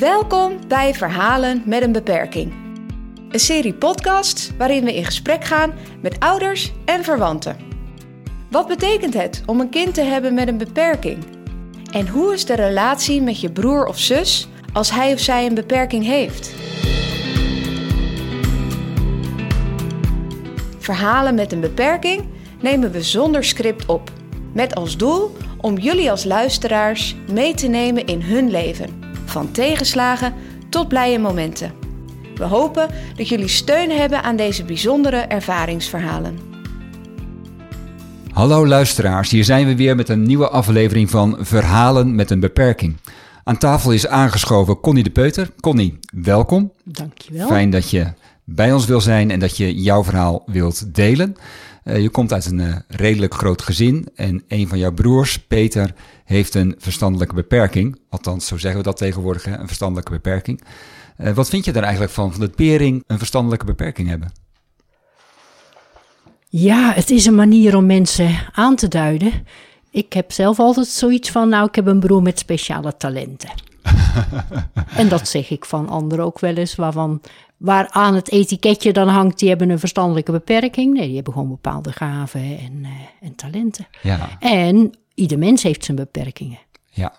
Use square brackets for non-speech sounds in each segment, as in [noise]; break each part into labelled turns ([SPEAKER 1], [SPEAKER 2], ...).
[SPEAKER 1] Welkom bij Verhalen met een beperking. Een serie podcasts waarin we in gesprek gaan met ouders en verwanten. Wat betekent het om een kind te hebben met een beperking? En hoe is de relatie met je broer of zus als hij of zij een beperking heeft? Verhalen met een beperking nemen we zonder script op. Met als doel om jullie als luisteraars mee te nemen in hun leven. Van tegenslagen tot blije momenten. We hopen dat jullie steun hebben aan deze bijzondere ervaringsverhalen.
[SPEAKER 2] Hallo luisteraars, hier zijn we weer met een nieuwe aflevering van Verhalen met een beperking. Aan tafel is aangeschoven Connie de Peuter. Connie, welkom.
[SPEAKER 3] Dankjewel.
[SPEAKER 2] Fijn dat je bij ons wil zijn en dat je jouw verhaal wilt delen. Uh, je komt uit een uh, redelijk groot gezin en een van jouw broers, Peter, heeft een verstandelijke beperking. Althans, zo zeggen we dat tegenwoordig, hè? een verstandelijke beperking. Uh, wat vind je daar eigenlijk van, van dat Pering een verstandelijke beperking hebben?
[SPEAKER 3] Ja, het is een manier om mensen aan te duiden. Ik heb zelf altijd zoiets van, nou, ik heb een broer met speciale talenten. [laughs] en dat zeg ik van anderen ook wel eens, waarvan waar aan het etiketje dan hangt, die hebben een verstandelijke beperking. Nee, die hebben gewoon bepaalde gaven en, uh, en talenten.
[SPEAKER 2] Ja.
[SPEAKER 3] En ieder mens heeft zijn beperkingen.
[SPEAKER 2] Ja.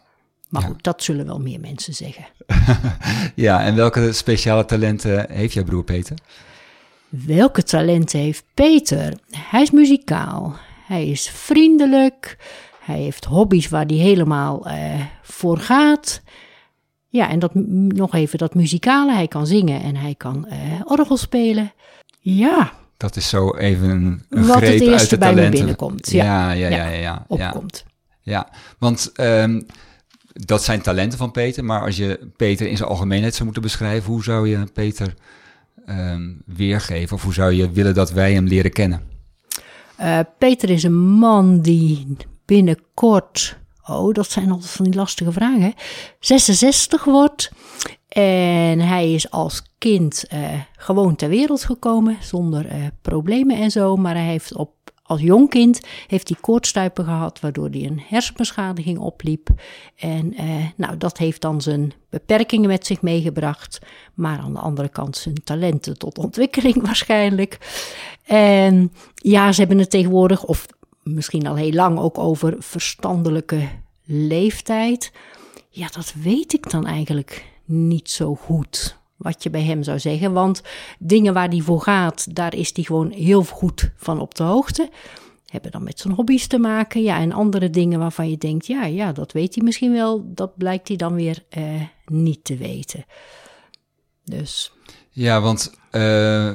[SPEAKER 3] Maar
[SPEAKER 2] Ja.
[SPEAKER 3] goed, dat zullen wel meer mensen zeggen. [laughs]
[SPEAKER 2] ja, en welke speciale talenten heeft jouw broer Peter?
[SPEAKER 3] Welke talenten heeft Peter? Hij is muzikaal. Hij is vriendelijk. Hij heeft hobby's waar hij helemaal uh, voor gaat. Ja, en dat, nog even dat muzikale. Hij kan zingen en hij kan uh, orgel spelen. Ja.
[SPEAKER 2] Dat is zo even een, een
[SPEAKER 3] Wat
[SPEAKER 2] greep
[SPEAKER 3] het eerste
[SPEAKER 2] uit de
[SPEAKER 3] bij me
[SPEAKER 2] talenten.
[SPEAKER 3] binnenkomt. Ja,
[SPEAKER 2] ja, ja, ja. ja, ja,
[SPEAKER 3] opkomt.
[SPEAKER 2] Ja, want um, dat zijn talenten van Peter. Maar als je Peter in zijn algemeenheid zou moeten beschrijven, hoe zou je Peter um, weergeven? Of hoe zou je willen dat wij hem leren kennen?
[SPEAKER 3] Uh, Peter is een man die binnenkort Oh, dat zijn altijd van die lastige vragen. 66 wordt. En hij is als kind uh, gewoon ter wereld gekomen zonder uh, problemen en zo. Maar hij heeft op, als jong kind heeft hij koortstuipen gehad, waardoor hij een hersenbeschadiging opliep. En uh, nou, dat heeft dan zijn beperkingen met zich meegebracht. Maar aan de andere kant zijn talenten tot ontwikkeling [laughs] waarschijnlijk. En ja, ze hebben het tegenwoordig, of misschien al heel lang ook over verstandelijke leeftijd. Ja, dat weet ik dan eigenlijk niet zo goed. Wat je bij hem zou zeggen. Want dingen waar hij voor gaat, daar is hij gewoon heel goed van op de hoogte. Hebben dan met zijn hobby's te maken. Ja, en andere dingen waarvan je denkt, ja, ja, dat weet hij misschien wel. Dat blijkt hij dan weer uh, niet te weten. Dus.
[SPEAKER 2] Ja, want uh,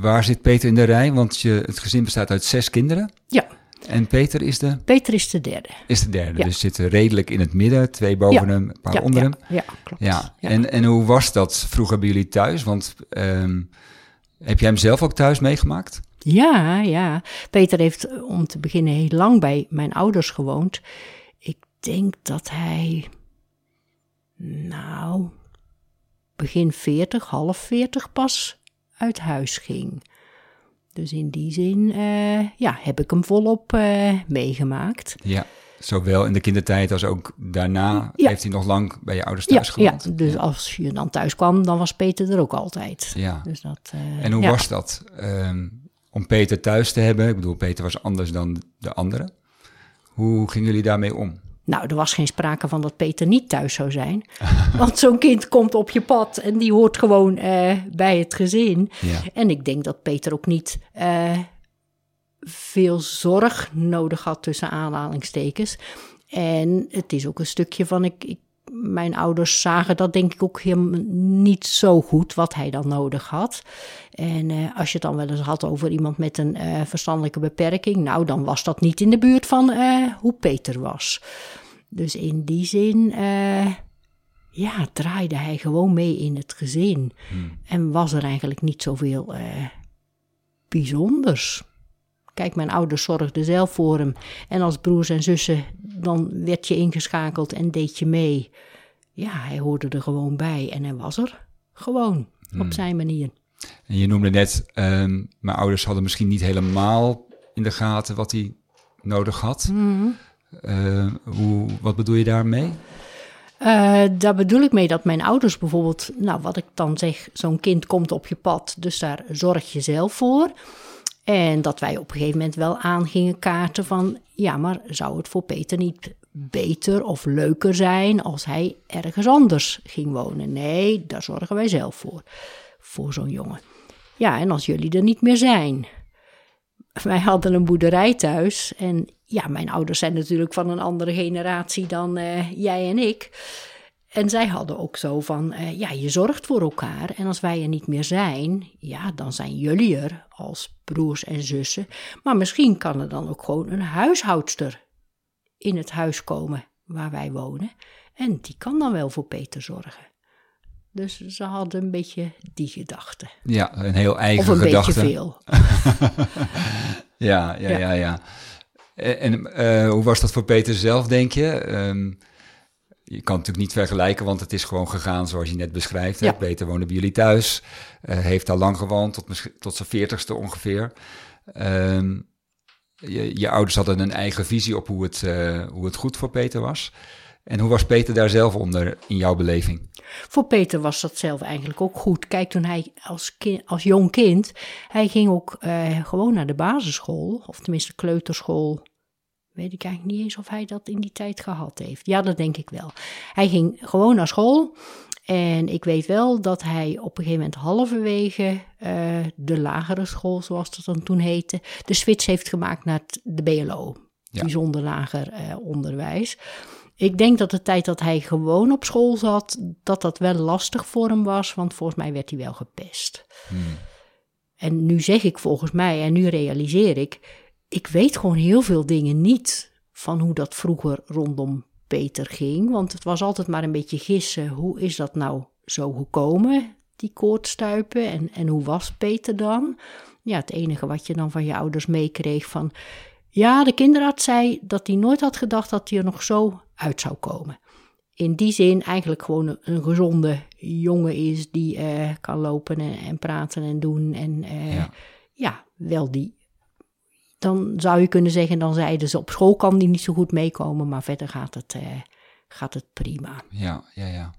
[SPEAKER 2] waar zit Peter in de rij? Want je, het gezin bestaat uit zes kinderen.
[SPEAKER 3] Ja.
[SPEAKER 2] En Peter is de?
[SPEAKER 3] Peter is de derde.
[SPEAKER 2] Is de derde, ja. dus zit redelijk in het midden, twee boven
[SPEAKER 3] ja.
[SPEAKER 2] hem, een paar
[SPEAKER 3] ja,
[SPEAKER 2] onder hem.
[SPEAKER 3] Ja, klopt.
[SPEAKER 2] Ja. En, en hoe was dat vroeger bij jullie thuis? Want um, heb jij hem zelf ook thuis meegemaakt?
[SPEAKER 3] Ja, ja. Peter heeft om te beginnen heel lang bij mijn ouders gewoond. Ik denk dat hij, nou, begin 40, half 40 pas uit huis ging. Dus in die zin uh, ja, heb ik hem volop uh, meegemaakt.
[SPEAKER 2] Ja, zowel in de kindertijd als ook daarna ja. heeft hij nog lang bij je ouders thuis
[SPEAKER 3] ja,
[SPEAKER 2] gewoond.
[SPEAKER 3] Ja, dus ja. als je dan thuis kwam, dan was Peter er ook altijd.
[SPEAKER 2] Ja.
[SPEAKER 3] Dus dat, uh,
[SPEAKER 2] en hoe was dat um, om Peter thuis te hebben? Ik bedoel, Peter was anders dan de anderen. Hoe gingen jullie daarmee om?
[SPEAKER 3] Nou, er was geen sprake van dat Peter niet thuis zou zijn. [laughs] Want zo'n kind komt op je pad en die hoort gewoon uh, bij het gezin.
[SPEAKER 2] Ja.
[SPEAKER 3] En ik denk dat Peter ook niet uh, veel zorg nodig had tussen aanhalingstekens. En het is ook een stukje van, ik, ik, mijn ouders zagen dat denk ik ook helemaal niet zo goed wat hij dan nodig had. En uh, als je het dan wel eens had over iemand met een uh, verstandelijke beperking, nou dan was dat niet in de buurt van uh, hoe Peter was. Dus in die zin, ja, draaide hij gewoon mee in het gezin.
[SPEAKER 2] Hmm.
[SPEAKER 3] En was er eigenlijk niet zoveel bijzonders. Kijk, mijn ouders zorgden zelf voor hem. En als broers en zussen, dan werd je ingeschakeld en deed je mee. Ja, hij hoorde er gewoon bij en hij was er gewoon
[SPEAKER 2] Hmm.
[SPEAKER 3] op zijn manier.
[SPEAKER 2] En je noemde net, um, mijn ouders hadden misschien niet helemaal in de gaten wat hij nodig had.
[SPEAKER 3] Mhm.
[SPEAKER 2] Uh, hoe, wat bedoel je daarmee?
[SPEAKER 3] Uh, daar bedoel ik mee dat mijn ouders bijvoorbeeld, nou wat ik dan zeg, zo'n kind komt op je pad, dus daar zorg je zelf voor. En dat wij op een gegeven moment wel aangingen kaarten van, ja, maar zou het voor Peter niet beter of leuker zijn als hij ergens anders ging wonen? Nee, daar zorgen wij zelf voor, voor zo'n jongen. Ja, en als jullie er niet meer zijn. Wij hadden een boerderij thuis en ja, mijn ouders zijn natuurlijk van een andere generatie dan uh, jij en ik. En zij hadden ook zo van, uh, ja, je zorgt voor elkaar. En als wij er niet meer zijn, ja, dan zijn jullie er als broers en zussen. Maar misschien kan er dan ook gewoon een huishoudster in het huis komen waar wij wonen. En die kan dan wel voor Peter zorgen. Dus ze hadden een beetje die gedachte.
[SPEAKER 2] Ja, een heel eigen
[SPEAKER 3] gedachte. Of een
[SPEAKER 2] gedachte.
[SPEAKER 3] beetje veel. [laughs]
[SPEAKER 2] ja, ja, ja, ja. En, uh, hoe was dat voor Peter zelf, denk je? Um, je kan het natuurlijk niet vergelijken, want het is gewoon gegaan zoals je net beschrijft. Ja. Peter woonde bij jullie thuis, uh, heeft al lang gewoond, tot, tot zijn veertigste ongeveer. Um, je, je, ouders hadden een eigen visie op hoe het, uh, hoe het goed voor Peter was. En hoe was Peter daar zelf onder in jouw beleving?
[SPEAKER 3] Voor Peter was dat zelf eigenlijk ook goed. Kijk, toen hij als, kind, als jong kind, hij ging ook uh, gewoon naar de basisschool, of tenminste kleuterschool. Weet ik eigenlijk niet eens of hij dat in die tijd gehad heeft. Ja, dat denk ik wel. Hij ging gewoon naar school. En ik weet wel dat hij op een gegeven moment halverwege uh, de lagere school, zoals dat dan toen heette, de switch heeft gemaakt naar de BLO. Ja. Bijzonder lager uh, onderwijs. Ik denk dat de tijd dat hij gewoon op school zat, dat dat wel lastig voor hem was, want volgens mij werd hij wel gepest. Hmm. En nu zeg ik volgens mij, en nu realiseer ik, ik weet gewoon heel veel dingen niet van hoe dat vroeger rondom Peter ging. Want het was altijd maar een beetje gissen. Hoe is dat nou zo gekomen, die koortstuipen? En, en hoe was Peter dan? Ja, het enige wat je dan van je ouders meekreeg van... Ja, de kinderarts zei dat hij nooit had gedacht dat hij er nog zo uit zou komen. In die zin eigenlijk gewoon een, gezonde jongen is die uh, kan lopen en, en, praten en doen. En uh, ja. ja, wel die dan zou je kunnen zeggen, dan zeiden ze op school kan die niet zo goed meekomen, maar verder gaat het, uh, gaat het prima.
[SPEAKER 2] Ja, ja, ja.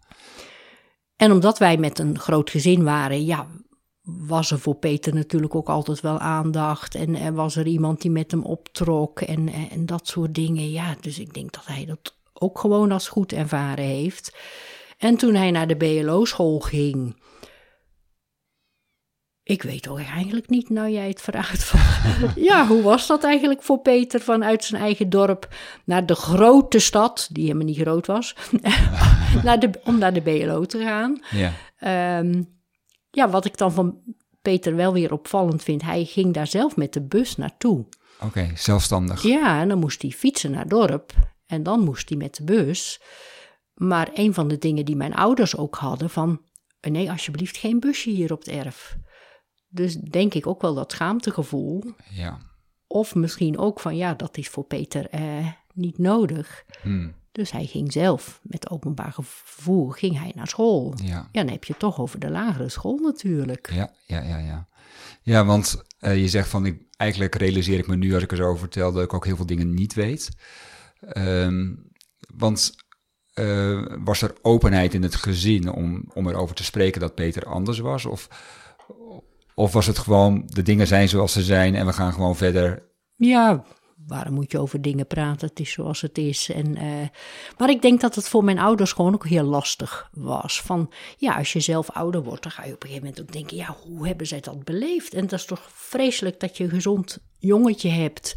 [SPEAKER 3] En omdat wij met een groot gezin waren, ja, was er voor Peter natuurlijk ook altijd wel aandacht. En, en was er iemand die met hem optrok en, en dat soort dingen. Ja, dus ik denk dat hij dat ook gewoon als goed ervaren heeft. En toen hij naar de BLO-school ging, ik weet ook eigenlijk niet, nou jij het vraagt van... [laughs] ja, hoe was dat eigenlijk voor Peter vanuit zijn eigen dorp naar de grote stad, die helemaal niet groot was, [laughs] naar de, om naar de BLO te gaan?
[SPEAKER 2] Ja.
[SPEAKER 3] Um, ja, wat ik dan van Peter wel weer opvallend vind, hij ging daar zelf met de bus naartoe.
[SPEAKER 2] Oké, okay, zelfstandig.
[SPEAKER 3] Ja, en dan moest hij fietsen naar dorp en dan moest hij met de bus. Maar een van de dingen die mijn ouders ook hadden van... nee, alsjeblieft geen busje hier op het erf. Dus denk ik ook wel dat schaamtegevoel.
[SPEAKER 2] Ja.
[SPEAKER 3] Of misschien ook van ja, dat is voor Peter eh, niet nodig.
[SPEAKER 2] Hmm.
[SPEAKER 3] Dus hij ging zelf met openbaar vervoer ging hij naar school.
[SPEAKER 2] Ja.
[SPEAKER 3] ja, dan heb je het toch over de lagere school natuurlijk.
[SPEAKER 2] Ja, ja, ja, ja. Ja, want uh, je zegt van ik, eigenlijk realiseer ik me nu als ik er zo over vertel dat ik ook heel veel dingen niet weet. Um, want uh, was er openheid in het gezin om, om erover te spreken dat Peter anders was? Of of was het gewoon, de dingen zijn zoals ze zijn en we gaan gewoon verder?
[SPEAKER 3] Ja, waarom moet je over dingen praten? Het is zoals het is. En, uh, maar ik denk dat het voor mijn ouders gewoon ook heel lastig was. Van ja, als je zelf ouder wordt, dan ga je op een gegeven moment ook denken: ja, hoe hebben zij dat beleefd? En dat is toch vreselijk dat je een gezond jongetje hebt.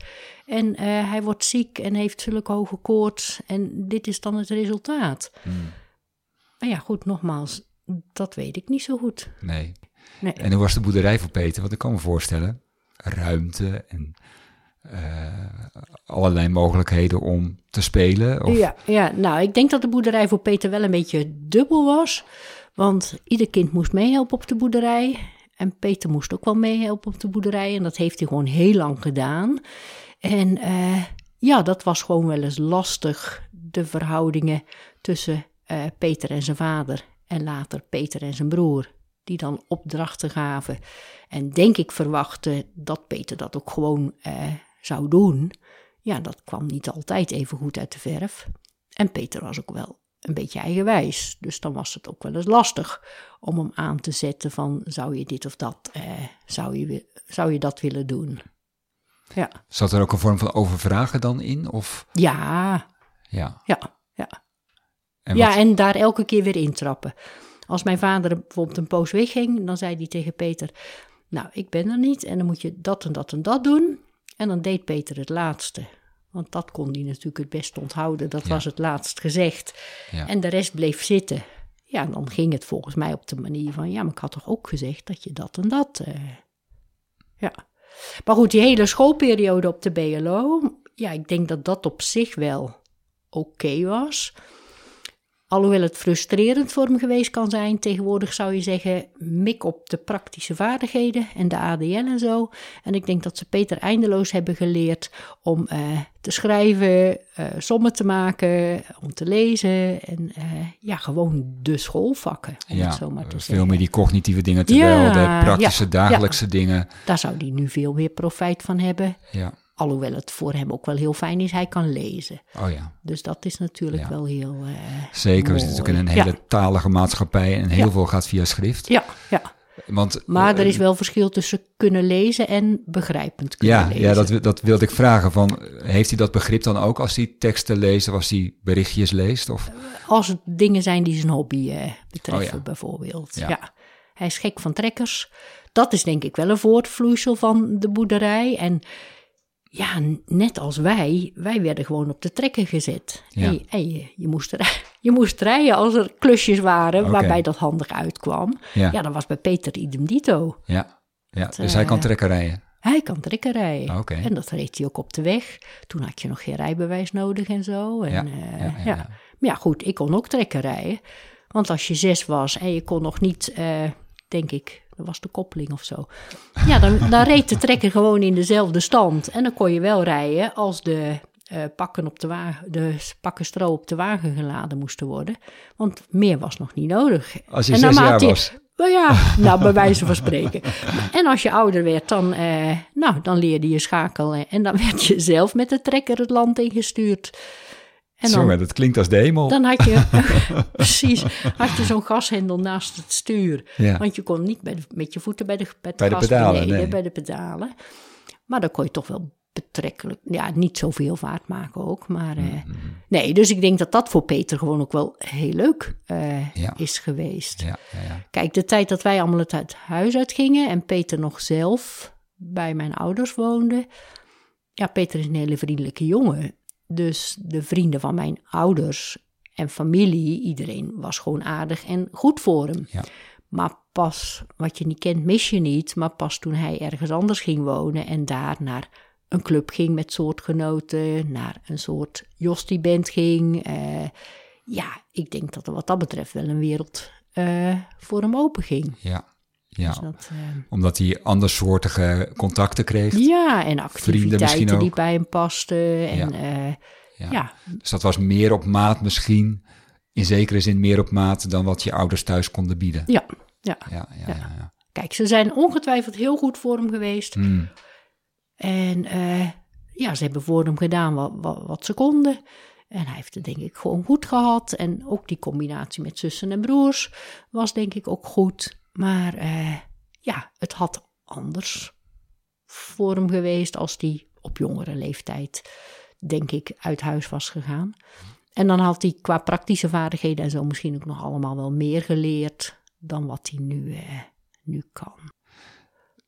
[SPEAKER 3] En uh, hij wordt ziek en heeft zulke hoge koorts. En dit is dan het resultaat.
[SPEAKER 2] Hmm.
[SPEAKER 3] Maar ja, goed, nogmaals, dat weet ik niet zo goed.
[SPEAKER 2] Nee. Nee. En hoe was de boerderij voor Peter? Want ik kan me voorstellen, ruimte en uh, allerlei mogelijkheden om te spelen. Of...
[SPEAKER 3] Ja, ja, nou, ik denk dat de boerderij voor Peter wel een beetje dubbel was. Want ieder kind moest meehelpen op de boerderij. En Peter moest ook wel meehelpen op de boerderij. En dat heeft hij gewoon heel lang gedaan. En uh, ja, dat was gewoon wel eens lastig, de verhoudingen tussen uh, Peter en zijn vader. En later Peter en zijn broer die dan opdrachten gaven. En denk ik verwachten dat Peter dat ook gewoon eh, zou doen. Ja, dat kwam niet altijd even goed uit de verf. En Peter was ook wel een beetje eigenwijs. Dus dan was het ook wel eens lastig om hem aan te zetten van zou je dit of dat, eh, zou, je, zou je dat willen doen? Ja,
[SPEAKER 2] Zat er ook een vorm van overvragen dan in? Of
[SPEAKER 3] ja,
[SPEAKER 2] ja?
[SPEAKER 3] ja, ja.
[SPEAKER 2] En
[SPEAKER 3] ja, en daar elke keer weer intrappen. Als mijn vader bijvoorbeeld een poos wegging, dan zei hij tegen Peter: Nou, ik ben er niet en dan moet je dat en dat en dat doen. En dan deed Peter het laatste. Want dat kon hij natuurlijk het best onthouden. Dat
[SPEAKER 2] Ja.
[SPEAKER 3] was het laatst gezegd.
[SPEAKER 2] Ja.
[SPEAKER 3] En de rest bleef zitten. Ja, dan ging het volgens mij op de manier van: Ja, maar ik had toch ook gezegd dat je dat en dat. eh, Ja. Maar goed, die hele schoolperiode op de BLO. Ja, ik denk dat dat op zich wel oké was. Alhoewel het frustrerend voor hem geweest kan zijn, tegenwoordig zou je zeggen, mik op de praktische vaardigheden en de ADL en zo. En ik denk dat ze Peter eindeloos hebben geleerd om eh, te schrijven, eh, sommen te maken, om te lezen en eh, ja, gewoon de schoolvakken, om
[SPEAKER 2] ja,
[SPEAKER 3] het zo maar te
[SPEAKER 2] veel
[SPEAKER 3] zeggen.
[SPEAKER 2] meer die cognitieve dingen, terwijl
[SPEAKER 3] Ja,
[SPEAKER 2] de praktische
[SPEAKER 3] ja,
[SPEAKER 2] dagelijkse dingen.
[SPEAKER 3] Daar zou hij nu veel meer profijt van hebben.
[SPEAKER 2] Ja,
[SPEAKER 3] Alhoewel het voor hem ook wel heel fijn is, hij kan lezen.
[SPEAKER 2] oh ja.
[SPEAKER 3] Dus dat is natuurlijk
[SPEAKER 2] Ja.
[SPEAKER 3] wel heel. eh,
[SPEAKER 2] Zeker, we zitten natuurlijk in een hele talige maatschappij en heel
[SPEAKER 3] Ja.
[SPEAKER 2] veel gaat via schrift.
[SPEAKER 3] Ja, ja.
[SPEAKER 2] Want,
[SPEAKER 3] Maar
[SPEAKER 2] eh,
[SPEAKER 3] er is wel verschil tussen kunnen lezen en begrijpend kunnen
[SPEAKER 2] Ja,
[SPEAKER 3] lezen.
[SPEAKER 2] ja dat, dat wilde ik vragen. Van, heeft hij dat begrip dan ook als hij teksten leest of als hij berichtjes leest? Of?
[SPEAKER 3] Als het dingen zijn die zijn hobby eh, betreffen,
[SPEAKER 2] Oh
[SPEAKER 3] bijvoorbeeld.
[SPEAKER 2] Ja.
[SPEAKER 3] Ja. Hij is gek van trekkers. Dat is denk ik wel een voortvloeisel van de boerderij. En ja, net als wij, wij werden gewoon op de trekker gezet.
[SPEAKER 2] Ja.
[SPEAKER 3] En, je, en je, je, moest [laughs] je moest rijden als er klusjes waren waarbij dat handig uitkwam.
[SPEAKER 2] Ja,
[SPEAKER 3] Ja, dat was bij Peter idem dito.
[SPEAKER 2] ja, ja. dus
[SPEAKER 3] eh,
[SPEAKER 2] hij kan trekken rijden.
[SPEAKER 3] Hij kan trekken rijden.
[SPEAKER 2] Oké.
[SPEAKER 3] En dat reed hij ook op de weg. Toen had je nog geen rijbewijs nodig en zo. En,
[SPEAKER 2] Ja,
[SPEAKER 3] eh,
[SPEAKER 2] ja, ja.
[SPEAKER 3] Maar ja, goed, ik kon ook trekken rijden. Want als je zes was en je kon nog niet, eh, denk ik, dat was de koppeling of zo. Ja, dan, dan reed de trekker gewoon in dezelfde stand. En dan kon je wel rijden als de eh, pakken, op de, wagen, de pakken stro op de wagen geladen moesten worden. Want meer was nog niet nodig.
[SPEAKER 2] Als je
[SPEAKER 3] En
[SPEAKER 2] zes jaar was.
[SPEAKER 3] nou ja, nou, bij wijze van spreken. En als je ouder werd, dan, eh, nou, dan leerde je schakelen. En dan werd je zelf met de trekker het land ingestuurd. En dan,
[SPEAKER 2] Jongen, dat klinkt als de hemel.
[SPEAKER 3] dan had je, [laughs] [laughs] precies, had je zo'n gashendel naast het stuur.
[SPEAKER 2] Ja.
[SPEAKER 3] Want je kon niet bij de- met je voeten bij de, bij het
[SPEAKER 2] Bij de
[SPEAKER 3] gas
[SPEAKER 2] pedalen,
[SPEAKER 3] beneden,
[SPEAKER 2] nee.
[SPEAKER 3] bij de pedalen. Maar dan kon je toch wel betrekkelijk, ja, niet zoveel vaart maken ook. Maar eh,
[SPEAKER 2] Mm-hmm.
[SPEAKER 3] nee, dus ik denk dat dat voor Peter gewoon ook wel heel leuk eh,
[SPEAKER 2] Ja.
[SPEAKER 3] is geweest.
[SPEAKER 2] Ja, ja, ja.
[SPEAKER 3] Kijk, de tijd dat wij allemaal het uit huis uitgingen en Peter nog zelf bij mijn ouders woonde. Ja, Peter is een hele vriendelijke jongen. Dus de vrienden van mijn ouders en familie, iedereen was gewoon aardig en goed voor hem.
[SPEAKER 2] Ja.
[SPEAKER 3] Maar pas, wat je niet kent, mis je niet. Maar pas toen hij ergens anders ging wonen en daar naar een club ging met soortgenoten, naar een soort Jostie-band ging. eh, ja, ik denk dat er wat dat betreft wel een wereld eh, voor hem open ging.
[SPEAKER 2] ja. Ja.
[SPEAKER 3] Dus dat, eh,
[SPEAKER 2] Omdat hij andersoortige contacten kreeg.
[SPEAKER 3] ja, en activiteiten die bij hem pasten. En
[SPEAKER 2] Ja.
[SPEAKER 3] ja,
[SPEAKER 2] Ja.
[SPEAKER 3] ja.
[SPEAKER 2] Dus dat was meer op maat misschien. In zekere zin meer op maat dan wat je ouders thuis konden bieden.
[SPEAKER 3] ja, ja.
[SPEAKER 2] Ja, ja.
[SPEAKER 3] Kijk, ze zijn ongetwijfeld heel goed voor hem geweest.
[SPEAKER 2] Hmm.
[SPEAKER 3] En eh, ja, ze hebben voor hem gedaan wat, wat, wat ze konden. En hij heeft het denk ik gewoon goed gehad. En ook die combinatie met zussen en broers was denk ik ook goed. Maar eh, ja, het had anders voor hem geweest als hij op jongere leeftijd, denk ik, uit huis was gegaan. En dan had hij qua praktische vaardigheden en zo misschien ook nog allemaal wel meer geleerd dan wat hij nu, eh, nu kan.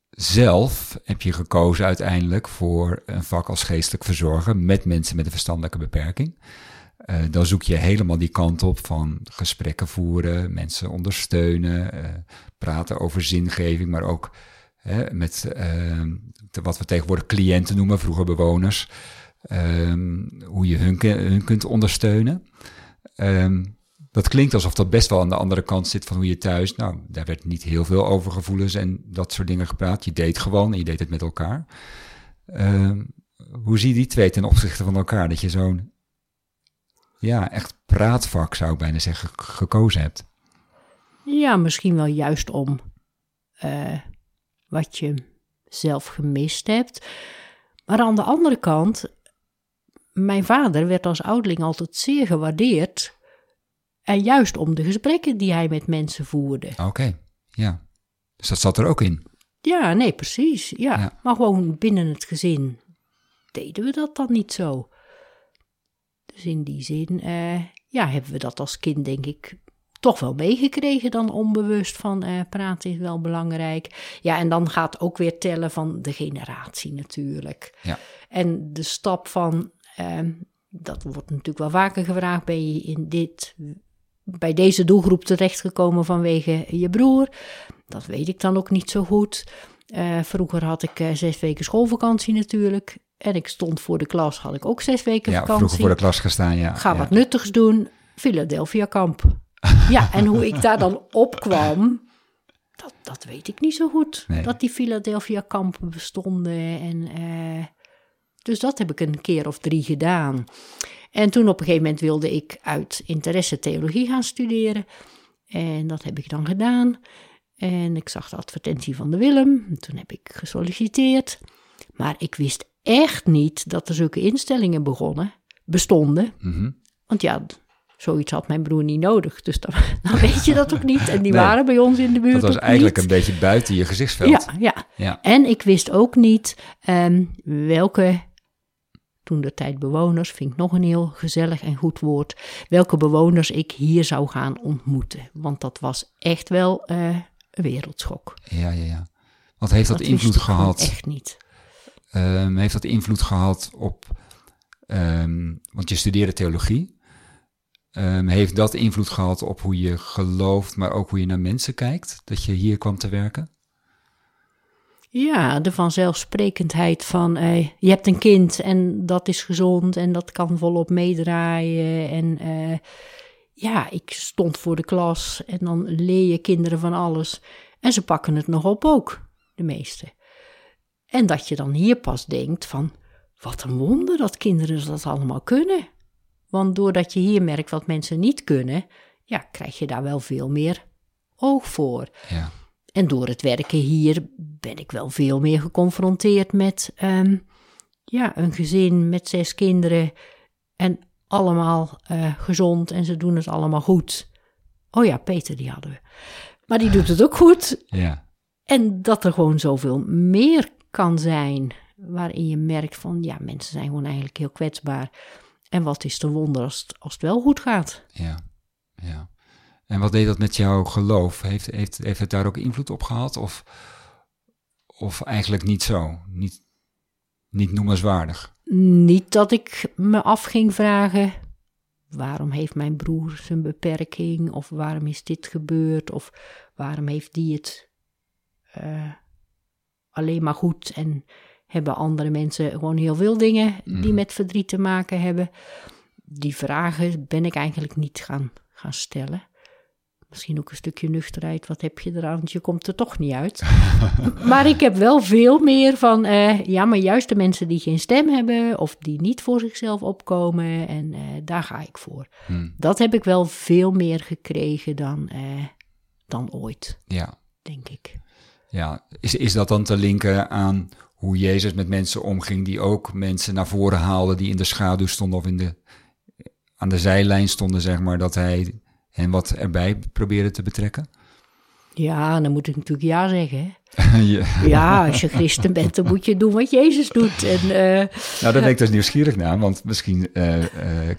[SPEAKER 2] Zelf heb je gekozen uiteindelijk voor een vak als geestelijk verzorger met mensen met een verstandelijke beperking. Eh, dan zoek je helemaal die kant op van gesprekken voeren, mensen ondersteunen, eh, praten over zingeving, maar ook met eh, de- wat we tegenwoordig cliënten noemen, vroeger bewoners, ehm, hoe je hun, kunt ondersteunen. Ehm, dat klinkt alsof dat best wel aan de andere kant zit van hoe je thuis. Nou, daar werd niet heel veel over gevoelens en dat soort dingen gepraat. Je deed gewoon en je deed het met elkaar. Ehm, hoe zie je die twee ten opzichte van elkaar? Dat je zo'n, ja, echt praatvak zou ik bijna zeggen, gekozen hebt.
[SPEAKER 3] Ja, misschien wel juist om eh, wat je zelf gemist hebt. Maar aan de andere kant, mijn vader werd als ouderling altijd zeer gewaardeerd En juist om de gesprekken die hij met mensen voerde.
[SPEAKER 2] Oké, ja. Dus dat zat er ook in.
[SPEAKER 3] Ja, nee, precies. Ja.
[SPEAKER 2] Ja.
[SPEAKER 3] Maar gewoon binnen het gezin deden we dat dan niet zo. Dus in die zin, eh, ja, hebben we dat als kind, denk ik, toch wel meegekregen dan onbewust van eh, praten is wel belangrijk. Ja, en dan gaat ook weer tellen van de generatie natuurlijk.
[SPEAKER 2] Ja.
[SPEAKER 3] En de stap van, ehm, dat wordt natuurlijk wel vaker gevraagd, ben je in dit, bij deze doelgroep terechtgekomen vanwege je broer? Dat weet ik dan ook niet zo goed. Eh, vroeger had ik zes weken schoolvakantie natuurlijk. En ik stond voor de klas, had ik ook zes weken
[SPEAKER 2] Ja,
[SPEAKER 3] vakantie.
[SPEAKER 2] vroeger voor de klas gestaan, ja.
[SPEAKER 3] Ga
[SPEAKER 2] ja.
[SPEAKER 3] wat nuttigs doen, Philadelphia kamp. [laughs] ja, en hoe ik daar dan opkwam, dat, dat weet ik niet zo goed.
[SPEAKER 2] Nee.
[SPEAKER 3] Dat die Philadelphia kampen bestonden. En, eh, dus dat heb ik een keer of drie gedaan. En toen op een gegeven moment wilde ik uit interesse theologie gaan studeren. En dat heb ik dan gedaan. En ik zag de advertentie van de Willem. En toen heb ik gesolliciteerd. Maar ik wist echt niet dat er zulke instellingen begonnen, bestonden.
[SPEAKER 2] Mhm.
[SPEAKER 3] Want ja, zoiets had mijn broer niet nodig. Dus dan, [laughs] dan weet je dat ook niet. En die
[SPEAKER 2] Nee.
[SPEAKER 3] waren bij ons in de buurt
[SPEAKER 2] Dat was eigenlijk
[SPEAKER 3] niet.
[SPEAKER 2] een beetje buiten je gezichtsveld.
[SPEAKER 3] Ja, ja.
[SPEAKER 2] Ja.
[SPEAKER 3] En ik wist ook niet ehm, welke, toen de tijd bewoners, vind ik nog een heel gezellig en goed woord, welke bewoners ik hier zou gaan ontmoeten. Want dat was echt wel eh, een wereldschok.
[SPEAKER 2] ja, ja, ja. Wat heeft dat,
[SPEAKER 3] wist
[SPEAKER 2] invloed gehad?
[SPEAKER 3] Echt niet.
[SPEAKER 2] Ehm, heeft dat invloed gehad op, ehm, want je studeerde theologie. Ehm, heeft dat invloed gehad op hoe je gelooft, maar ook hoe je naar mensen kijkt? Dat je hier kwam te werken?
[SPEAKER 3] Ja, de vanzelfsprekendheid van eh, je hebt een kind en dat is gezond en dat kan volop meedraaien. En eh, ja, ik stond voor de klas en dan leer je kinderen van alles. En ze pakken het nog op ook, de meeste. En dat je dan hier pas denkt van, wat een wonder dat kinderen dat allemaal kunnen. Want doordat je hier merkt wat mensen niet kunnen, ja, krijg je daar wel veel meer oog voor.
[SPEAKER 2] Ja,
[SPEAKER 3] En door het werken hier ben ik wel veel meer geconfronteerd met ehm, ja, een gezin met zes kinderen en allemaal eh, gezond en ze doen het allemaal goed. Oh ja, Peter die hadden we. Maar die doet het ook goed.
[SPEAKER 2] ja,
[SPEAKER 3] En dat er gewoon zoveel meer kan zijn waarin je merkt van ja, mensen zijn gewoon eigenlijk heel kwetsbaar. En wat is de wonder als het, als het wel goed gaat?
[SPEAKER 2] ja, ja. En wat deed dat met jouw geloof? Heeft, heeft, heeft het daar ook invloed op gehad? Of, of eigenlijk niet zo? Niet, niet noemenswaardig?
[SPEAKER 3] Niet dat ik me af ging vragen: waarom heeft mijn broer zijn beperking? Of waarom is dit gebeurd? Of waarom heeft die het eh, alleen maar goed? En hebben andere mensen gewoon heel veel dingen die
[SPEAKER 2] Mhm.
[SPEAKER 3] met verdriet te maken hebben? Die vragen ben ik eigenlijk niet gaan, gaan stellen. Misschien ook een stukje nuchterheid. Wat heb je eraan? Want je komt er toch niet uit. [laughs] maar ik heb wel veel meer van, eh, ja, maar juist de mensen die geen stem hebben of die niet voor zichzelf opkomen, en eh, daar ga ik voor.
[SPEAKER 2] Hm,
[SPEAKER 3] Dat heb ik wel veel meer gekregen dan, eh, dan ooit,
[SPEAKER 2] ja,
[SPEAKER 3] denk ik.
[SPEAKER 2] Ja. Is, is dat dan te linken aan hoe Jezus met mensen omging, die ook mensen naar voren haalde, die in de schaduw stonden of in de, aan de zijlijn stonden, zeg maar, dat hij hen wat erbij probeerde te betrekken?
[SPEAKER 3] Ja, dan moet ik natuurlijk ja zeggen. hè. [laughs]
[SPEAKER 2] Ja.
[SPEAKER 3] Ja, als je christen bent, dan moet je doen wat Jezus doet. En, eh,
[SPEAKER 2] Nou, daar ben ik dus nieuwsgierig naar, want misschien eh, eh,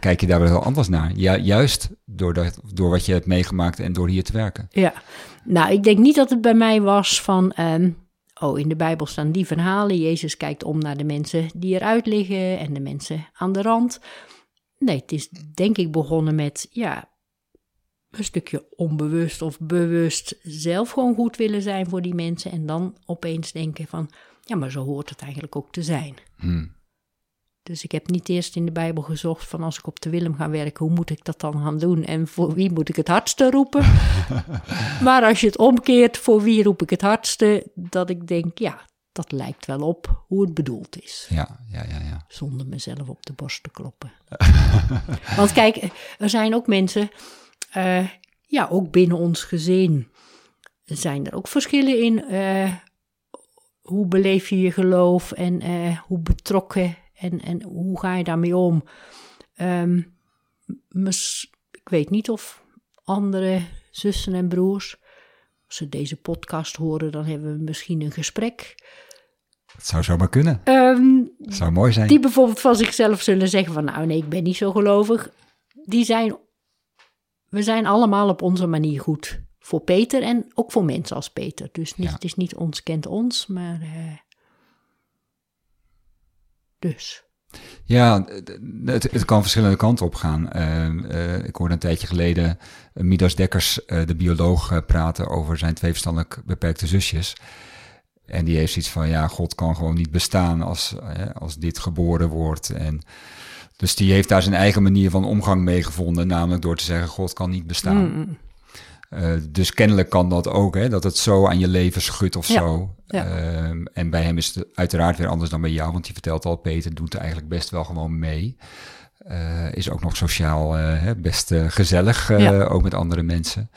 [SPEAKER 2] kijk je daar wel anders naar. Ja, juist door, dat, door wat je hebt meegemaakt en door hier te werken.
[SPEAKER 3] Ja, nou, ik denk niet dat het bij mij was van. ehm, oh, in de Bijbel staan die verhalen. Jezus kijkt om naar de mensen die eruit liggen en de mensen aan de rand. Nee, het is denk ik begonnen met. Ja, een stukje onbewust of bewust zelf gewoon goed willen zijn voor die mensen. En dan opeens denken van. Ja, maar zo hoort het eigenlijk ook te zijn.
[SPEAKER 2] Hm.
[SPEAKER 3] Dus ik heb niet eerst in de Bijbel gezocht van als ik op de Willem ga werken, hoe moet ik dat dan gaan doen en voor wie moet ik het hardste roepen? [laughs] maar als je het omkeert, voor wie roep ik het hardste, dat ik denk, ja, dat lijkt wel op hoe het bedoeld is.
[SPEAKER 2] Ja, ja, ja, ja.
[SPEAKER 3] Zonder mezelf op de borst te kloppen. [laughs] Want kijk, er zijn ook mensen, eh, ja, ook binnen ons gezin zijn er ook verschillen in. eh, hoe beleef je je geloof en eh, hoe betrokken en, en hoe ga je daarmee om? Ehm, ik weet niet of andere zussen en broers. Als ze deze podcast horen, dan hebben we misschien een gesprek.
[SPEAKER 2] Het zou zomaar kunnen.
[SPEAKER 3] Ehm,
[SPEAKER 2] zou mooi zijn.
[SPEAKER 3] die bijvoorbeeld van zichzelf zullen zeggen van nou nee, ik ben niet zo gelovig. Die zijn, we zijn allemaal op onze manier goed voor Peter en ook voor mensen als Peter. Dus niet,
[SPEAKER 2] Ja.
[SPEAKER 3] het is niet ons kent ons, maar eh, dus.
[SPEAKER 2] Ja, het, het kan verschillende kanten op gaan. Eh, eh, ik hoorde een tijdje geleden Midas Dekkers, de bioloog, praten over zijn twee verstandelijk beperkte zusjes. En die heeft zoiets van, ja, God kan gewoon niet bestaan als, als dit geboren wordt. En dus die heeft daar zijn eigen manier van omgang mee gevonden, namelijk door te zeggen, God kan niet bestaan.
[SPEAKER 3] Mm,
[SPEAKER 2] Eh, dus kennelijk kan dat ook, hè, dat het zo aan je leven schudt of
[SPEAKER 3] Ja,
[SPEAKER 2] zo.
[SPEAKER 3] ja.
[SPEAKER 2] Ehm, en bij hem is het uiteraard weer anders dan bij jou, want je vertelt al, Peter doet eigenlijk best wel gewoon mee. Eh, is ook nog sociaal eh, best gezellig,
[SPEAKER 3] Ja.
[SPEAKER 2] ook met andere mensen.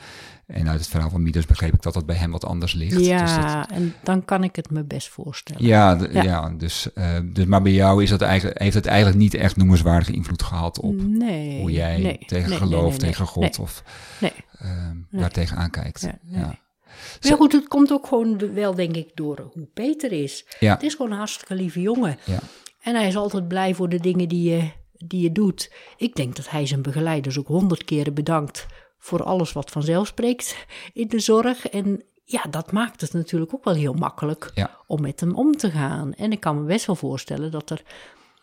[SPEAKER 2] En uit het verhaal van Midas begreep ik dat dat bij hem wat anders ligt. Dus dat-
[SPEAKER 3] Ja, en dan kan ik het me best voorstellen.
[SPEAKER 2] ja,
[SPEAKER 3] Ja.
[SPEAKER 2] ja. dus, eh, dus, maar bij jou is dat eigenlijk, heeft het eigenlijk niet echt noemenswaardige invloed gehad op
[SPEAKER 3] nee,
[SPEAKER 2] hoe jij
[SPEAKER 3] nee,
[SPEAKER 2] tegen
[SPEAKER 3] nee,
[SPEAKER 2] geloof, tegen God of
[SPEAKER 3] Nee.
[SPEAKER 2] ehm,
[SPEAKER 3] Nee.
[SPEAKER 2] daar tegenaan kijkt.
[SPEAKER 3] Ja,
[SPEAKER 2] ja.
[SPEAKER 3] Maar goed, het komt ook gewoon wel, denk ik, door hoe Peter is.
[SPEAKER 2] Ja.
[SPEAKER 3] Het is gewoon een hartstikke lieve jongen.
[SPEAKER 2] Ja.
[SPEAKER 3] En hij is altijd blij voor de dingen die je, die je doet. Ik denk dat hij zijn begeleiders ook honderd keren bedankt voor alles wat vanzelf spreekt in de zorg. En ja, dat maakt het natuurlijk ook wel heel makkelijk
[SPEAKER 2] Ja.
[SPEAKER 3] om met hem om te gaan. En ik kan me best wel voorstellen dat er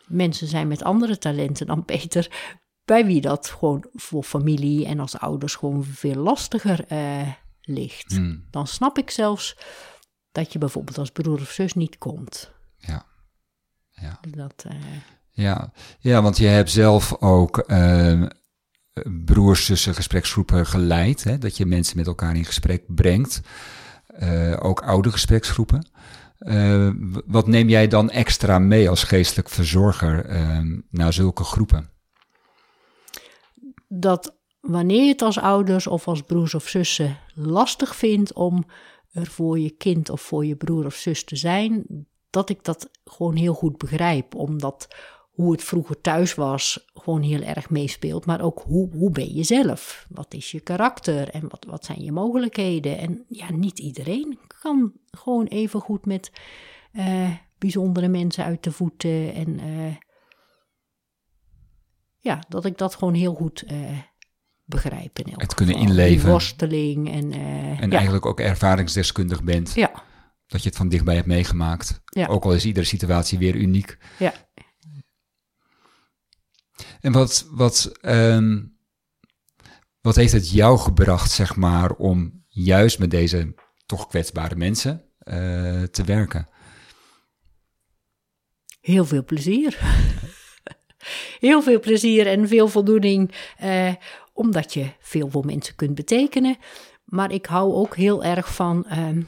[SPEAKER 3] mensen zijn met andere talenten dan Peter, bij wie dat gewoon voor familie en als ouders gewoon veel lastiger eh, ligt.
[SPEAKER 2] Hmm.
[SPEAKER 3] Dan snap ik zelfs dat je bijvoorbeeld als broer of zus niet komt.
[SPEAKER 2] Ja. Ja.
[SPEAKER 3] Dat, eh,
[SPEAKER 2] Ja. ja, want je hebt zelf ook eh, broers tussen gespreksgroepen geleid. Hè? Dat je mensen met elkaar in gesprek brengt. Eh, ook oude gespreksgroepen. Eh, wat neem jij dan extra mee als geestelijk verzorger eh, naar zulke groepen?
[SPEAKER 3] dat wanneer je het als ouders of als broers of zussen lastig vindt om er voor je kind of voor je broer of zus te zijn, dat ik dat gewoon heel goed begrijp. Omdat hoe het vroeger thuis was gewoon heel erg meespeelt. Maar ook hoe, hoe ben je zelf? Wat is je karakter en wat, wat zijn je mogelijkheden? En ja, niet iedereen kan gewoon even goed met eh, bijzondere mensen uit de voeten. En eh, ja, dat ik dat gewoon heel goed eh, begrijp. In elk
[SPEAKER 2] Het kunnen
[SPEAKER 3] geval.
[SPEAKER 2] inleven.
[SPEAKER 3] Die worsteling en,
[SPEAKER 2] En
[SPEAKER 3] ja,
[SPEAKER 2] eigenlijk ook ervaringsdeskundig bent.
[SPEAKER 3] ja,
[SPEAKER 2] Dat je het van dichtbij hebt meegemaakt.
[SPEAKER 3] Ja.
[SPEAKER 2] Ook al is iedere situatie weer uniek.
[SPEAKER 3] ja.
[SPEAKER 2] En wat, wat, ehm, wat heeft het jou gebracht, zeg maar, om juist met deze toch kwetsbare mensen eh, te werken?
[SPEAKER 3] Heel veel plezier. [laughs] Heel veel plezier en veel voldoening, eh, omdat je veel voor mensen kunt betekenen. Maar ik hou ook heel erg van, ehm,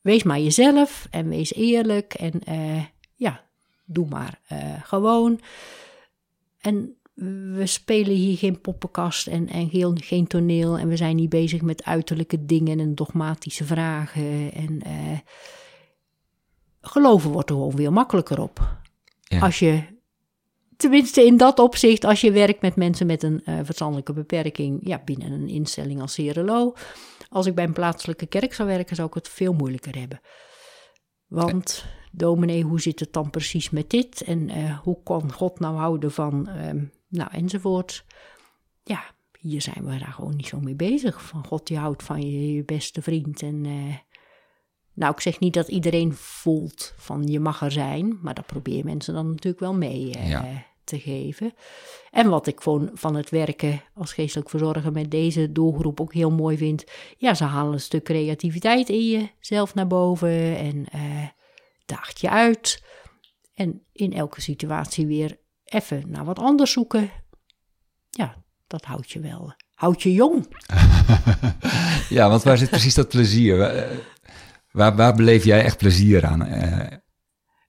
[SPEAKER 3] wees maar jezelf en wees eerlijk en eh, ja, doe maar gewoon. En we spelen hier geen poppenkast en, en geen, geen toneel en we zijn niet bezig met uiterlijke dingen en dogmatische vragen. En eh, geloven wordt er gewoon veel makkelijker op.
[SPEAKER 2] Ja.
[SPEAKER 3] Als je, tenminste in dat opzicht, als je werkt met mensen met een eh, verstandelijke beperking, ja, binnen een instelling als CRLO. Als ik bij een plaatselijke kerk zou werken, zou ik het veel moeilijker hebben. Want, dominee, hoe zit het dan precies met dit? En eh, hoe kan God nou houden van, ehm, nou, enzovoort. Ja, hier zijn we daar gewoon niet zo mee bezig. Van God, die houdt van je, je beste vriend. En eh, nou, ik zeg niet dat iedereen voelt van je mag er zijn, maar dat probeer mensen dan natuurlijk wel mee eh,
[SPEAKER 2] Ja.
[SPEAKER 3] te geven. En wat ik van, van het werken als geestelijk verzorger met deze doelgroep ook heel mooi vind, ja, ze halen een stuk creativiteit in jezelf naar boven en daagt je uit. En in elke situatie weer even naar wat anders zoeken. Ja, dat houdt je wel, houdt je jong. [laughs]
[SPEAKER 2] Ja, want waar zit precies dat plezier? Waar, eh, waar, waar beleef jij echt plezier aan eh,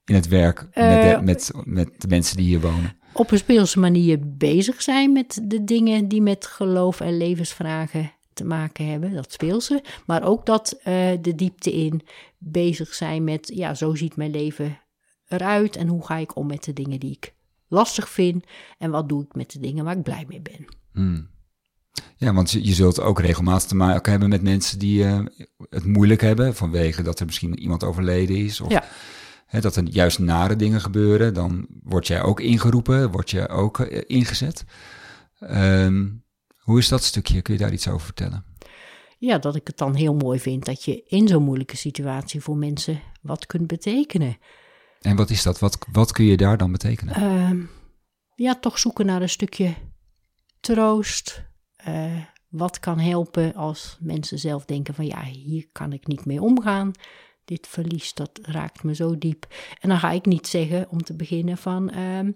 [SPEAKER 2] in het werk met, de,
[SPEAKER 3] Eh,
[SPEAKER 2] met, met de mensen die hier wonen?
[SPEAKER 3] op een speelse manier bezig zijn met de dingen die met geloof en levensvragen te maken hebben. Dat speelse. Maar ook dat eh, de diepte in bezig zijn met, ja, zo ziet mijn leven eruit en hoe ga ik om met de dingen die ik lastig vind en wat doe ik met de dingen waar ik blij mee ben.
[SPEAKER 2] Hmm. Ja, want je, je zult ook regelmatig te maken hebben met mensen die eh, het moeilijk hebben vanwege dat er misschien iemand overleden is. Of
[SPEAKER 3] Ja.
[SPEAKER 2] dat er juist nare dingen gebeuren. Dan word jij ook ingeroepen, word je ook eh, ingezet. Ehm, hoe is dat stukje? Kun je daar iets over vertellen?
[SPEAKER 3] Ja, dat ik het dan heel mooi vind dat je in zo'n moeilijke situatie voor mensen wat kunt betekenen.
[SPEAKER 2] En wat is dat? Wat, wat kun je daar dan betekenen?
[SPEAKER 3] Ehm, ja, toch zoeken naar een stukje troost. Eh, wat kan helpen als mensen zelf denken van ja, hier kan ik niet mee omgaan. Dit verlies, dat raakt me zo diep. En dan ga ik niet zeggen om te beginnen van ehm,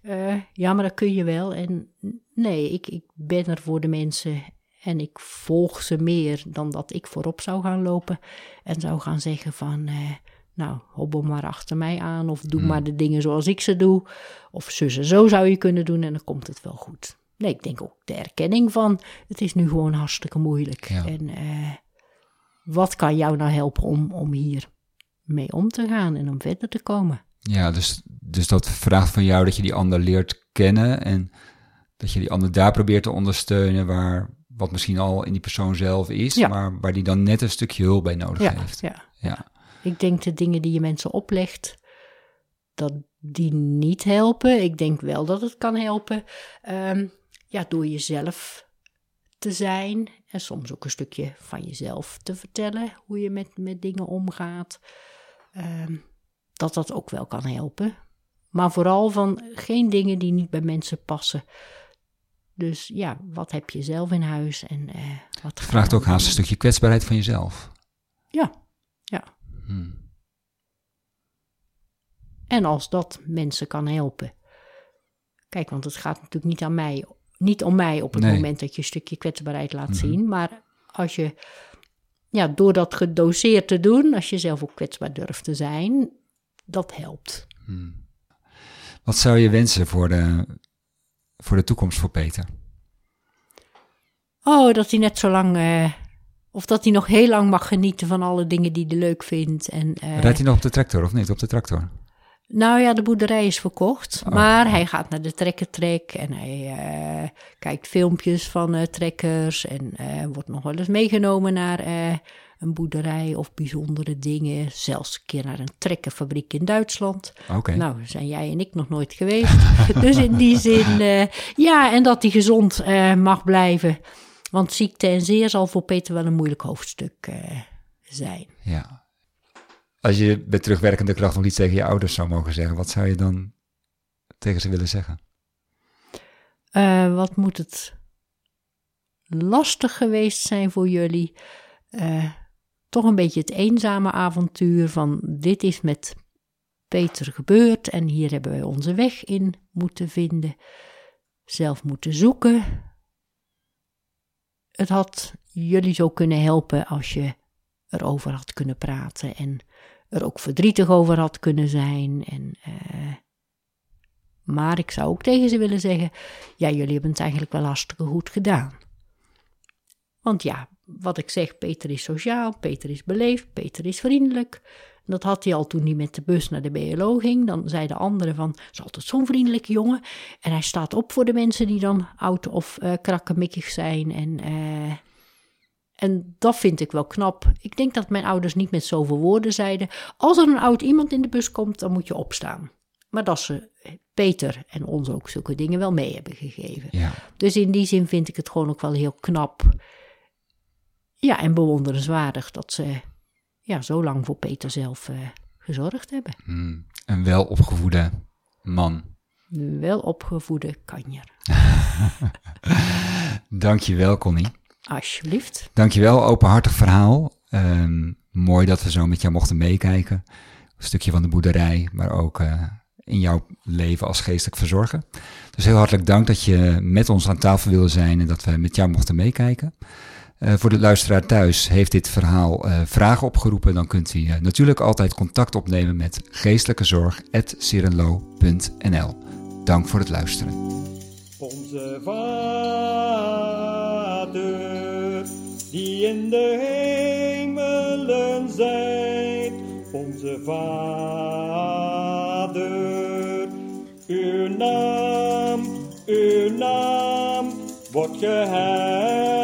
[SPEAKER 3] eh, ja, maar dat kun je wel. En nee, ik, ik ben er voor de mensen en ik volg ze meer dan dat ik voorop zou gaan lopen. En zou gaan zeggen van, eh, nou, hobbel maar achter mij aan. Of doe maar de dingen zoals ik ze doe. Of zussen, zo zou je kunnen doen en dan komt het wel goed. Nee, ik denk ook de erkenning van, het is nu gewoon hartstikke moeilijk.
[SPEAKER 2] Ja.
[SPEAKER 3] En eh, wat kan jou nou helpen om, om hier mee om te gaan en om verder te komen?
[SPEAKER 2] Ja, dus, dus dat vraagt van jou dat je die ander leert kennen en dat je die ander daar probeert te ondersteunen waar wat misschien al in die persoon zelf is,
[SPEAKER 3] Ja.
[SPEAKER 2] maar waar die dan net een stukje hulp bij nodig
[SPEAKER 3] Ja,
[SPEAKER 2] heeft.
[SPEAKER 3] ja.
[SPEAKER 2] Ja.
[SPEAKER 3] Ik denk de dingen die je mensen oplegt, dat die niet helpen. Ik denk wel dat het kan helpen. ehm, ja, door jezelf te zijn. En soms ook een stukje van jezelf te vertellen. Hoe je met, met dingen omgaat. Ehm, dat dat ook wel kan helpen. Maar vooral van geen dingen die niet bij mensen passen. Dus ja, wat heb je zelf in huis en eh, wat
[SPEAKER 2] Het vraagt ook haast een stukje kwetsbaarheid van jezelf.
[SPEAKER 3] Ja, ja.
[SPEAKER 2] Hmm.
[SPEAKER 3] En als dat mensen kan helpen. Kijk, want het gaat natuurlijk niet aan mij, niet om mij op het
[SPEAKER 2] Nee.
[SPEAKER 3] moment dat je een stukje kwetsbaarheid laat
[SPEAKER 2] Mhm.
[SPEAKER 3] zien. Maar als je, ja, door dat gedoseerd te doen, als je zelf ook kwetsbaar durft te zijn, dat helpt.
[SPEAKER 2] Hmm. Wat zou je wensen voor de, voor de toekomst voor Peter?
[SPEAKER 3] Oh, dat hij net zo lang, eh, of dat hij nog heel lang mag genieten van alle dingen die hij leuk vindt. En, eh,
[SPEAKER 2] Rijdt hij nog op de tractor of niet op de tractor?
[SPEAKER 3] Nou ja, de boerderij is verkocht.
[SPEAKER 2] Oh.
[SPEAKER 3] Maar hij gaat naar de trekkertrek en hij eh, kijkt filmpjes van trekkers. En wordt nog wel eens meegenomen naar een boerderij of bijzondere dingen. Zelfs een keer naar een trekkerfabriek in Duitsland.
[SPEAKER 2] Oké.
[SPEAKER 3] Nou, zijn jij en ik nog nooit geweest. [laughs] dus in die zin, eh, ja, en dat hij gezond eh, mag blijven. Want ziekte en zeer zal voor Peter wel een moeilijk hoofdstuk eh, zijn.
[SPEAKER 2] Ja. Als je met terugwerkende kracht nog iets tegen je ouders zou mogen zeggen, wat zou je dan tegen ze willen zeggen?
[SPEAKER 3] Wat moet het lastig geweest zijn voor jullie? Toch een beetje het eenzame avontuur van dit is met Peter gebeurd en hier hebben wij onze weg in moeten vinden, zelf moeten zoeken. Het had jullie zo kunnen helpen als je erover had kunnen praten en er ook verdrietig over had kunnen zijn. En, eh, maar ik zou ook tegen ze willen zeggen: ja, jullie hebben het eigenlijk wel hartstikke goed gedaan. Want ja, wat ik zeg, Peter is sociaal, Peter is beleefd, Peter is vriendelijk. Dat had hij al toen hij met de bus naar de BLO ging. Dan zeiden anderen van, is altijd zo'n vriendelijke jongen. En hij staat op voor de mensen die dan oud of eh krakkemikkig zijn. En, eh, en dat vind ik wel knap. Ik denk dat mijn ouders niet met zoveel woorden zeiden. Als er een oud iemand in de bus komt, dan moet je opstaan. Maar dat ze Peter en ons ook zulke dingen wel mee hebben gegeven.
[SPEAKER 2] Ja.
[SPEAKER 3] Dus in die zin vind ik het gewoon ook wel heel knap. Ja, en bewonderenswaardig dat ze ja, zo lang voor Peter zelf eh, gezorgd hebben.
[SPEAKER 2] Hmm. Een welopgevoede man. [laughs]
[SPEAKER 3] Wel opgevoede kanjer.
[SPEAKER 2] Dankjewel, Connie.
[SPEAKER 3] Alsjeblieft.
[SPEAKER 2] Dankjewel, openhartig verhaal. Ehm, mooi dat we zo met jou mochten meekijken. Een stukje van de boerderij, maar ook eh, in jouw leven als geestelijk verzorger. Dus heel hartelijk dank dat je met ons aan tafel wilde zijn en dat we met jou mochten meekijken. Eh, voor de luisteraar thuis heeft dit verhaal eh, vragen opgeroepen. Dan kunt u eh, natuurlijk altijd contact opnemen met geestelijkezorg.sirenlo.nl. Dank voor het luisteren.
[SPEAKER 4] Onze Vader, die in de hemelen zijt, onze Vader, uw naam, uw naam wordt geheiligd.